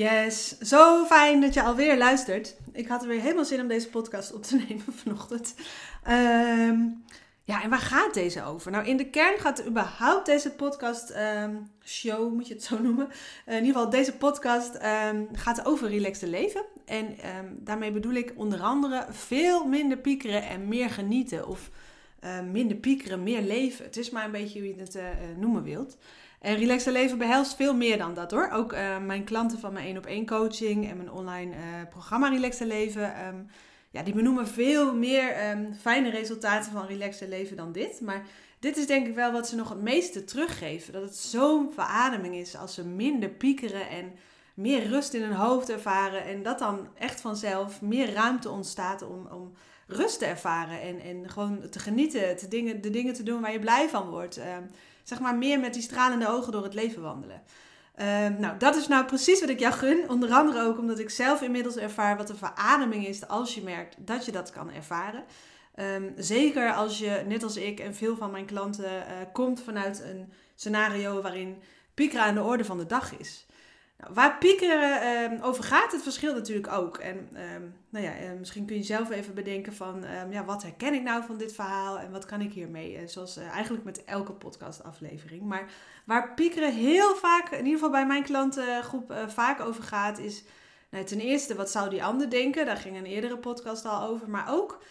Yes, zo fijn dat je alweer luistert. Ik had er weer helemaal zin om deze podcast op te nemen vanochtend. Ehm, ja, en waar gaat deze over? Nou, in de kern gaat überhaupt deze podcast, ehm, show moet je het zo noemen. in ieder geval, deze podcast um, gaat over relaxed leven. En daarmee bedoel ik onder andere veel minder piekeren en meer genieten. Of minder piekeren, meer leven. Het is maar een beetje hoe je het uh, noemen wilt. En relaxed leven behelst veel meer dan dat hoor. Ook mijn klanten van mijn 1 op 1 coaching en mijn online programma Relaxed Leven. Um, ja, die benoemen veel meer um, fijne resultaten van relaxed leven dan dit. Maar dit is denk ik wel wat ze nog het meeste teruggeven. Dat het zo'n verademing is als ze minder piekeren en meer rust in hun hoofd ervaren. En dat dan echt vanzelf meer ruimte ontstaat om, om rust te ervaren. En, en gewoon te genieten, te dingen, de dingen te doen waar je blij van wordt. Uh, zeg maar meer met die stralende ogen door het leven wandelen. Ehm, nou, dat is nou precies wat ik jou gun. Onder andere ook omdat ik zelf inmiddels ervaar wat een verademing is als je merkt dat je dat kan ervaren. Um, zeker als je, net als ik en veel van mijn klanten, uh, komt vanuit een scenario waarin piekeren aan de orde van de dag is. Nou, waar piekeren um, over gaat, het verschilt natuurlijk ook. En um, nou ja, uh, misschien kun je zelf even bedenken van, um, ja, wat herken ik nou van dit verhaal en wat kan ik hiermee? Uh, zoals uh, eigenlijk met elke podcastaflevering. Maar waar piekeren heel vaak, in ieder geval bij mijn klantengroep, vaak over gaat, is nou, ten eerste, wat zou die ander denken? Daar ging een eerdere podcast al over. Maar ook,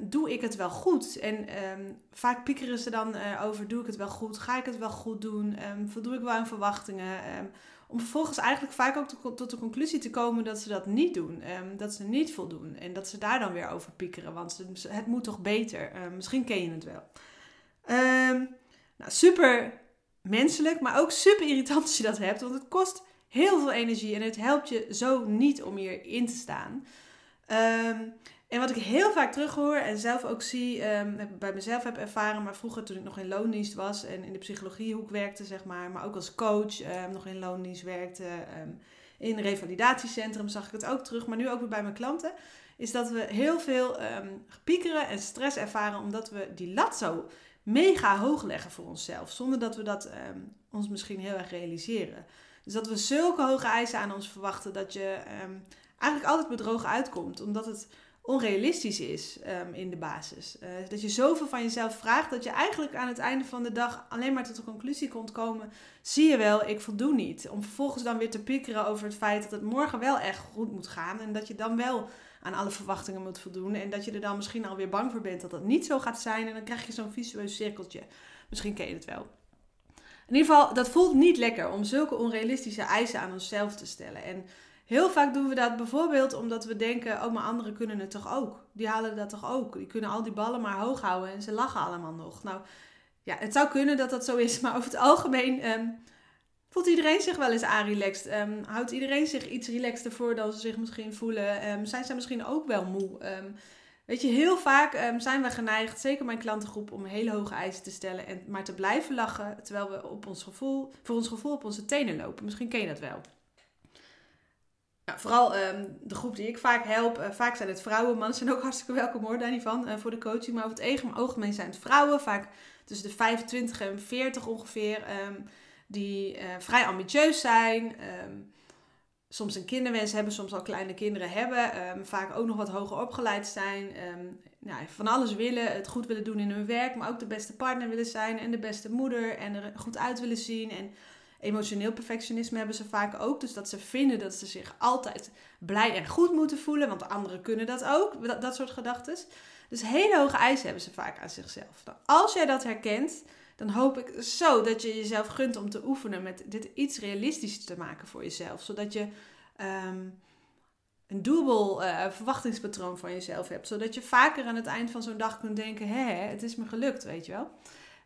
doe ik het wel goed? En vaak piekeren ze dan over, doe ik het wel goed? Ga ik het wel goed doen? voldoe ik wel aan verwachtingen? Om vervolgens eigenlijk vaak ook tot de conclusie te komen dat ze dat niet doen. Um, dat ze niet voldoen. En dat ze daar dan weer over piekeren. Want het moet toch beter. Um, misschien ken je het wel. Um, nou, super menselijk, maar ook super irritant als je dat hebt. Want het kost heel veel energie en het helpt je zo niet om hierin te staan. Um, en wat ik heel vaak terughoor en zelf ook zie, um, bij mezelf heb ervaren, maar vroeger toen ik nog in loondienst was en in de psychologiehoek werkte, zeg maar, maar ook als coach um, nog in loondienst werkte, um, in revalidatiecentrum zag ik het ook terug, maar nu ook weer bij mijn klanten, is dat we heel veel piekeren en stress ervaren omdat we die lat zo mega hoog leggen voor onszelf, zonder dat we dat ons misschien heel erg realiseren. Dus dat we zulke hoge eisen aan ons verwachten dat je eigenlijk altijd bedrogen uitkomt, omdat het onrealistisch is um, in de basis. Uh, dat je zoveel van jezelf vraagt dat je eigenlijk aan het einde van de dag alleen maar tot de conclusie kunt komen: zie je wel, ik voldoe niet. Om vervolgens dan weer te piekeren over het feit dat het morgen wel echt goed moet gaan en dat je dan wel aan alle verwachtingen moet voldoen en dat je er dan misschien alweer bang voor bent dat dat niet zo gaat zijn en dan krijg je zo'n visueus cirkeltje. Misschien ken je het wel. In ieder geval, dat voelt niet lekker om zulke onrealistische eisen aan onszelf te stellen. En Heel vaak doen we dat bijvoorbeeld omdat we denken: oh, maar anderen kunnen het toch ook? Die halen dat toch ook? Die kunnen al die ballen maar hoog houden en ze lachen allemaal nog. Nou ja, het zou kunnen dat dat zo is, maar over het algemeen um, voelt iedereen zich wel eens aanrelaxed. Um, houdt iedereen zich iets relaxter voor dan ze zich misschien voelen? Um, zijn ze misschien ook wel moe? weet je, heel vaak zijn we geneigd, zeker mijn klantengroep, om hele hoge eisen te stellen en maar te blijven lachen terwijl we op ons gevoel, voor ons gevoel op onze tenen lopen. Misschien ken je dat wel vooral um, de groep die ik vaak help, uh, vaak zijn het vrouwen. Mannen zijn ook hartstikke welkom hoor, daar niet van, uh, voor de coaching. Maar over het algemeen zijn het vrouwen, vaak tussen de 25 en 40 ongeveer, um, die uh, vrij ambitieus zijn. Um, soms een kinderwens hebben, soms al kleine kinderen hebben. vaak ook nog wat hoger opgeleid zijn. Nou, van alles willen, het goed willen doen in hun werk, maar ook de beste partner willen zijn en de beste moeder en er goed uit willen zien. En Emotioneel perfectionisme hebben ze vaak ook. Dus dat ze vinden dat ze zich altijd blij en goed moeten voelen. Want anderen kunnen dat ook. Dat, dat soort gedachten. Dus hele hoge eisen hebben ze vaak aan zichzelf. Nou, als jij dat herkent, dan hoop ik zo dat je jezelf gunt om te oefenen met dit iets realistischer te maken voor jezelf. Zodat je um, een doable uh, verwachtingspatroon van jezelf hebt. Zodat je vaker aan het eind van zo'n dag kunt denken: hé, het is me gelukt, weet je wel.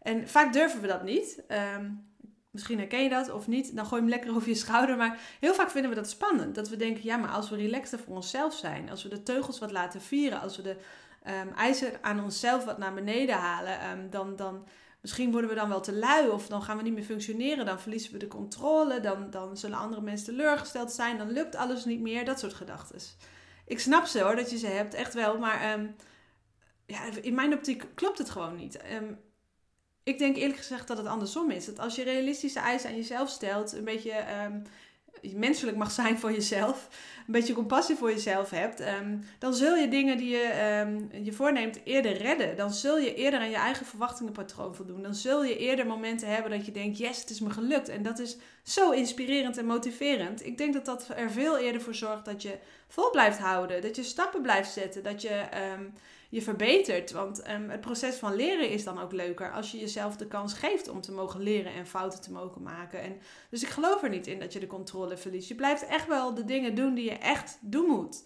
En vaak durven we dat niet. Um, misschien herken je dat of niet, dan gooi je hem lekker over je schouder. Maar heel vaak vinden we dat spannend. Dat we denken, ja, maar als we relaxter voor onszelf zijn, als we de teugels wat laten vieren, als we de um, ijzer aan onszelf wat naar beneden halen, ehm, dan, dan misschien worden we dan wel te lui of dan gaan we niet meer functioneren, dan verliezen we de controle, dan, dan zullen andere mensen teleurgesteld zijn, dan lukt alles niet meer, dat soort gedachten. Ik snap ze hoor, dat je ze hebt, echt wel, maar um, ja, in mijn optiek klopt het gewoon niet. Ik denk eerlijk gezegd dat het andersom is. Dat als je realistische eisen aan jezelf stelt, een beetje menselijk mag zijn voor jezelf, een beetje compassie voor jezelf hebt, um, dan zul je dingen die je um, je voorneemt eerder redden. Dan zul je eerder aan je eigen verwachtingenpatroon voldoen. Dan zul je eerder momenten hebben dat je denkt, yes, het is me gelukt. En dat is zo inspirerend en motiverend. Ik denk dat dat er veel eerder voor zorgt dat je vol blijft houden, dat je stappen blijft zetten, dat je... Um, je verbetert. Want um, het proces van leren is dan ook leuker als je jezelf de kans geeft om te mogen leren en fouten te mogen maken. En, dus ik geloof er niet in dat je de controle verliest. Je blijft echt wel de dingen doen die je echt doen moet.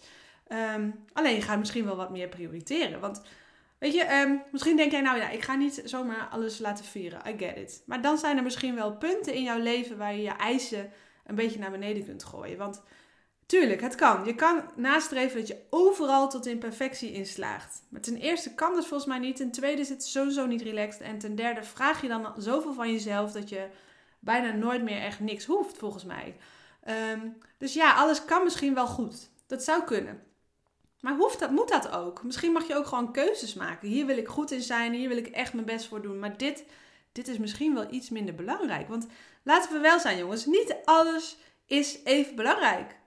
Um, alleen je gaat misschien wel wat meer prioriteren. Want weet je, um, misschien denk jij nou ja, ik ga niet zomaar alles laten vieren. I get it. Maar dan zijn er misschien wel punten in jouw leven waar je je eisen een beetje naar beneden kunt gooien. Want Tuurlijk, het kan. Je kan nastreven dat je overal tot in perfectie inslaagt. Maar ten eerste kan dat volgens mij niet. Ten tweede is het sowieso niet relaxed. En ten derde vraag je dan zoveel van jezelf dat je bijna nooit meer echt niks hoeft, volgens mij. Um, dus ja, alles kan misschien wel goed. Dat zou kunnen. Maar hoeft dat, moet dat ook? Misschien mag je ook gewoon keuzes maken. Hier wil ik goed in zijn, hier wil ik echt mijn best voor doen. Maar dit, dit is misschien wel iets minder belangrijk. Want laten we wel zijn, jongens, niet alles is even belangrijk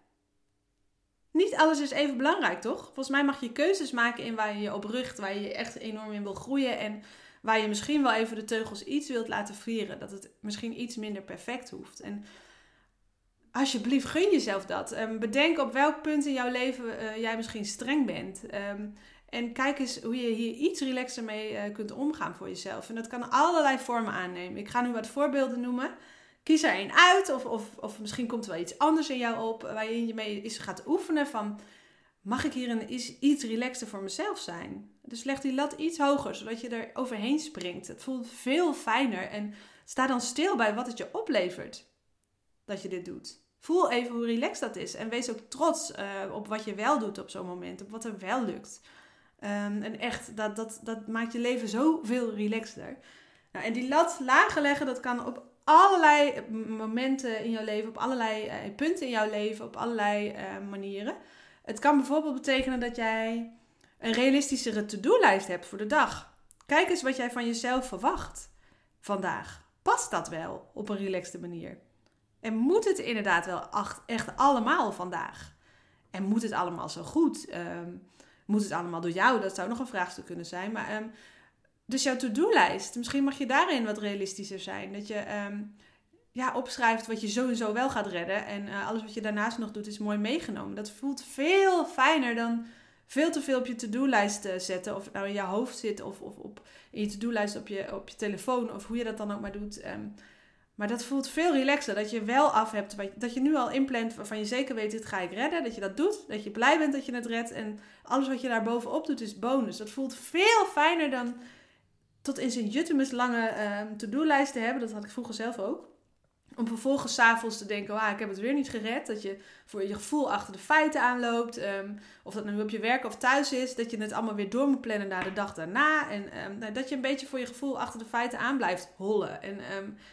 niet alles is even belangrijk, toch? Volgens mij mag je keuzes maken in waar je je op richt, waar je je echt enorm in wil groeien en waar je misschien wel even de teugels iets wilt laten vieren. Dat het misschien iets minder perfect hoeft. En alsjeblieft, gun jezelf dat. Um, bedenk op welk punt in jouw leven uh, jij misschien streng bent. Um, en kijk eens hoe je hier iets relaxer mee uh, kunt omgaan voor jezelf. En dat kan allerlei vormen aannemen. Ik ga nu wat voorbeelden noemen kies er één uit. Of, of, of misschien komt er wel iets anders in jou op waarin je mee is gaat oefenen van... Mag ik hier iets, iets relaxter voor mezelf zijn? Dus leg die lat iets hoger, zodat je er overheen springt. Het voelt veel fijner en sta dan stil bij wat het je oplevert dat je dit doet. Voel even hoe relaxed dat is. En wees ook trots uh, op wat je wel doet op zo'n moment. Op wat er wel lukt. Um, en echt, dat, dat, dat maakt je leven zoveel relaxter. Nou, en die lat lager leggen, dat kan op allerlei momenten in jouw leven, op allerlei uh, punten in jouw leven, op allerlei uh, manieren. Het kan bijvoorbeeld betekenen dat jij een realistischere to-do-lijst hebt voor de dag. Kijk eens wat jij van jezelf verwacht vandaag. Past dat wel op een relaxte manier? En moet het inderdaad wel echt allemaal vandaag? En moet het allemaal zo goed? Um, moet het allemaal door jou? Dat zou nog een vraagstuk kunnen zijn. Maar um, dus jouw to-do-lijst, misschien mag je daarin wat realistischer zijn. Dat je um, ja, opschrijft wat je sowieso wel gaat redden. En uh, alles wat je daarnaast nog doet is mooi meegenomen. Dat voelt veel fijner dan veel te veel op je to-do-lijst uh, zetten. Of nou in je hoofd zit of, of op, in je to-do-lijst op je, op je telefoon. Of hoe je dat dan ook maar doet. Um, maar dat voelt veel relaxer. Dat je wel af hebt. Dat je nu al inplant waarvan je zeker weet: dit ga ik redden. Dat je dat doet. Dat je blij bent dat je het redt. En alles wat je daar bovenop doet is bonus. Dat voelt veel fijner dan tot in zijn juttemus lange um, to-do-lijst te hebben. Dat had ik vroeger zelf ook. Om vervolgens s'avonds te denken, ah, ik heb het weer niet gered. Dat je voor je gevoel achter de feiten aanloopt. Um, of dat nu op je werk of thuis is. Dat je het allemaal weer door moet plannen naar de dag daarna. En um, dat je een beetje voor je gevoel achter de feiten aan blijft hollen. En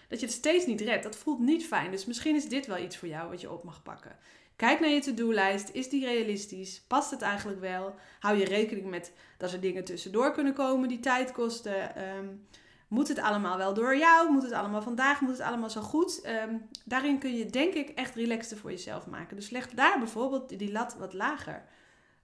dat je het steeds niet redt. Dat voelt niet fijn. Dus misschien is dit wel iets voor jou wat je op mag pakken. Kijk naar je to-do-lijst. Is die realistisch? Past het eigenlijk wel? Hou je rekening met dat er dingen tussendoor kunnen komen die tijd kosten? Moet het allemaal wel door jou? Moet het allemaal vandaag? Moet het allemaal zo goed? Um, daarin kun je denk ik echt relaxter voor jezelf maken. Dus leg daar bijvoorbeeld die lat wat lager.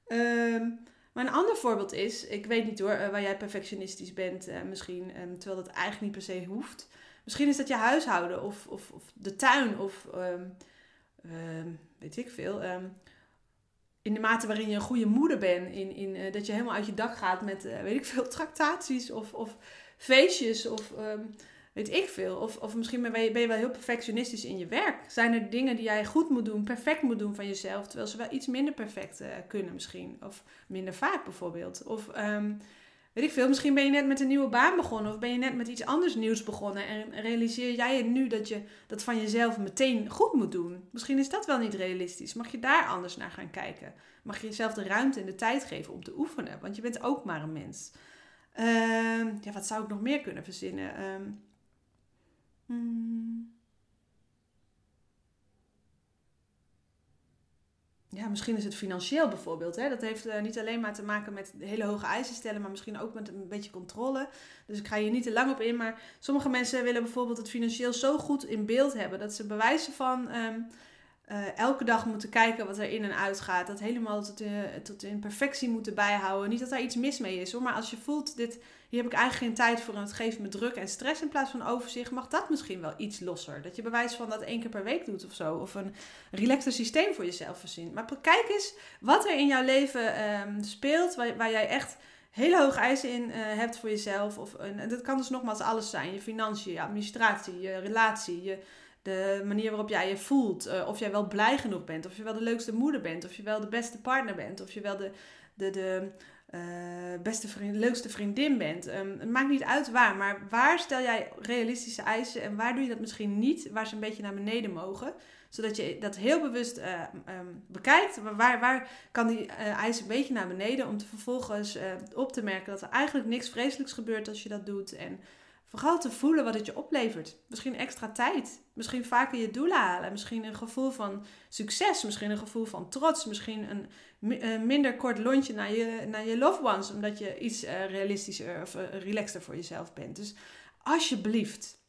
Um, maar een ander voorbeeld is, ik weet niet hoor, uh, waar jij perfectionistisch bent uh, misschien, terwijl dat eigenlijk niet per se hoeft. Misschien is dat je huishouden of, of, of de tuin of weet ik veel. In de mate waarin je een goede moeder bent. In, in, uh, dat je helemaal uit je dak gaat met, weet ik veel, tractaties of, of feestjes of um, weet ik veel. Of, of misschien ben je, ben je wel heel perfectionistisch in je werk. Zijn er dingen die jij goed moet doen, perfect moet doen van jezelf, terwijl ze wel iets minder perfect uh, kunnen misschien. Of minder vaak bijvoorbeeld. Of um, weet ik veel, misschien ben je net met een nieuwe baan begonnen of ben je net met iets anders nieuws begonnen en realiseer jij je nu dat je dat van jezelf meteen goed moet doen. Misschien is dat wel niet realistisch. Mag je daar anders naar gaan kijken? Mag je jezelf de ruimte en de tijd geven om te oefenen? Want je bent ook maar een mens. Ehm, ja, wat zou ik nog meer kunnen verzinnen? Ehm, hmm. ja, misschien is het financieel bijvoorbeeld. Hè? Dat heeft uh, niet alleen maar te maken met hele hoge eisen stellen, maar misschien ook met een beetje controle. Dus ik ga hier niet te lang op in. Maar sommige mensen willen bijvoorbeeld het financieel zo goed in beeld hebben dat ze bewijzen van. Um, uh, elke dag moeten kijken wat er in en uit gaat. Dat helemaal tot, uh, tot in perfectie moeten bijhouden. Niet dat daar iets mis mee is hoor. Maar als je voelt, dit, hier heb ik eigenlijk geen tijd voor en het geeft me druk en stress in plaats van overzicht, mag dat misschien wel iets losser. Dat je bewijs van dat één keer per week doet of zo. Of een relaxter systeem voor jezelf verzint. Maar kijk eens wat er in jouw leven um, speelt waar, waar jij echt hele hoge eisen in uh, hebt voor jezelf. Of, en dat kan dus nogmaals alles zijn. Je financiën, je administratie, je relatie, je de manier waarop jij je voelt. Uh, of jij wel blij genoeg bent. Of je wel de leukste moeder bent. Of je wel de beste partner bent. Of je wel de, de, de uh, beste vriend, leukste vriendin bent. Um, het maakt niet uit waar. Maar waar stel jij realistische eisen. En waar doe je dat misschien niet. Waar ze een beetje naar beneden mogen. Zodat je dat heel bewust uh, um, bekijkt. Waar, waar kan die eisen een beetje naar beneden. Om te vervolgens op te merken dat er eigenlijk niks vreselijks gebeurt als je dat doet. En Vooral te voelen wat het je oplevert. Misschien extra tijd. Misschien vaker je doelen halen. Misschien een gevoel van succes. Misschien een gevoel van trots. Misschien een, minder kort lontje naar je, naar je loved ones. Omdat je iets uh, realistischer of uh, relaxter voor jezelf bent. Dus alsjeblieft.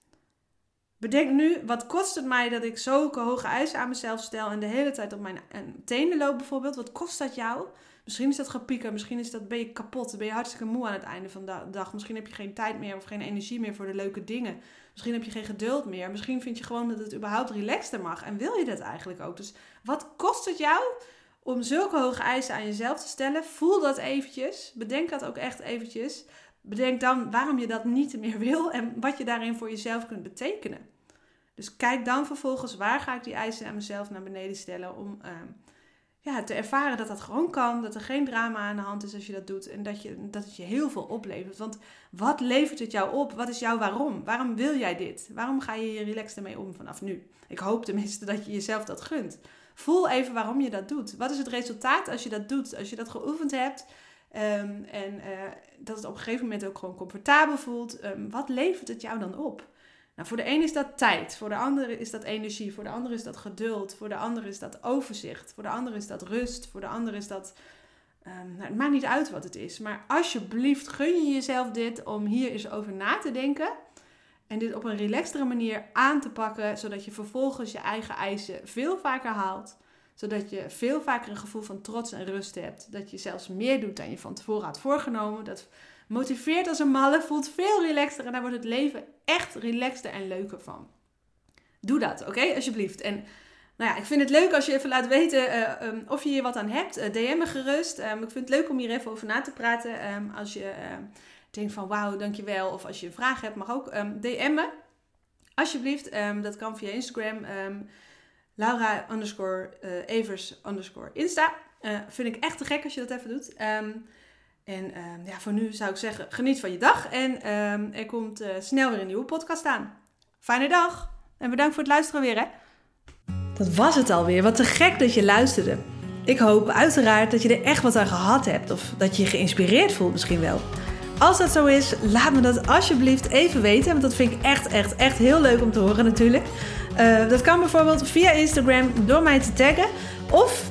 Bedenk nu, wat kost het mij dat ik zulke hoge eisen aan mezelf stel en de hele tijd op mijn tenen loop bijvoorbeeld? Wat kost dat jou? Misschien is dat gepieker, misschien is dat, ben je kapot, ben je hartstikke moe aan het einde van de dag. Misschien heb je geen tijd meer of geen energie meer voor de leuke dingen. Misschien heb je geen geduld meer. Misschien vind je gewoon dat het überhaupt relaxter mag en wil je dat eigenlijk ook. Dus wat kost het jou om zulke hoge eisen aan jezelf te stellen? Voel dat eventjes. Bedenk dat ook echt eventjes. Bedenk dan waarom je dat niet meer wil en wat je daarin voor jezelf kunt betekenen. Dus kijk dan vervolgens waar ga ik die eisen aan mezelf naar beneden stellen om... Uh, te ervaren dat dat gewoon kan. Dat er geen drama aan de hand is als je dat doet. En dat, je, dat het je heel veel oplevert. Want wat levert het jou op? Wat is jouw waarom? Waarom wil jij dit? Waarom ga je hier relaxed ermee om vanaf nu? Ik hoop tenminste dat je jezelf dat gunt. Voel even waarom je dat doet. Wat is het resultaat als je dat doet? Als je dat geoefend hebt. Um, en uh, dat het op een gegeven moment ook gewoon comfortabel voelt. Um, wat levert het jou dan op? Nou, voor de een is dat tijd, voor de andere is dat energie, voor de ander is dat geduld, voor de ander is dat overzicht, voor de ander is dat rust, voor de ander is dat. Um, nou, het maakt niet uit wat het is, maar alsjeblieft gun je jezelf dit om hier eens over na te denken en dit op een relaxtere manier aan te pakken, zodat je vervolgens je eigen eisen veel vaker haalt, zodat je veel vaker een gevoel van trots en rust hebt, dat je zelfs meer doet dan je van tevoren had voorgenomen, dat motiveert als een malle, voelt veel relaxter en daar wordt het leven echt relaxter en leuker van. Doe dat, oké? Alsjeblieft. En nou ja, ik vind het leuk als je even laat weten uh, um, of je hier wat aan hebt. Uh, DM me gerust. Um, ik vind het leuk om hier even over na te praten. Um, als je denkt van wauw, dankjewel. Of als je vraag hebt, mag ook DM me. Alsjeblieft. dat kan via Instagram. Laura underscore uh, Evers Insta. vind ik echt te gek als je dat even doet. En ehm, ja, voor nu zou ik zeggen, geniet van je dag. En ehm, er komt uh, snel weer een nieuwe podcast aan. Fijne dag. En bedankt voor het luisteren weer, hè. Dat was het alweer. Wat te gek dat je luisterde. Ik hoop uiteraard dat je er echt wat aan gehad hebt. Of dat je je geïnspireerd voelt misschien wel. Als dat zo is, laat me dat alsjeblieft even weten. Want dat vind ik echt, echt, echt heel leuk om te horen natuurlijk. Uh, dat kan bijvoorbeeld via Instagram door mij te taggen. Of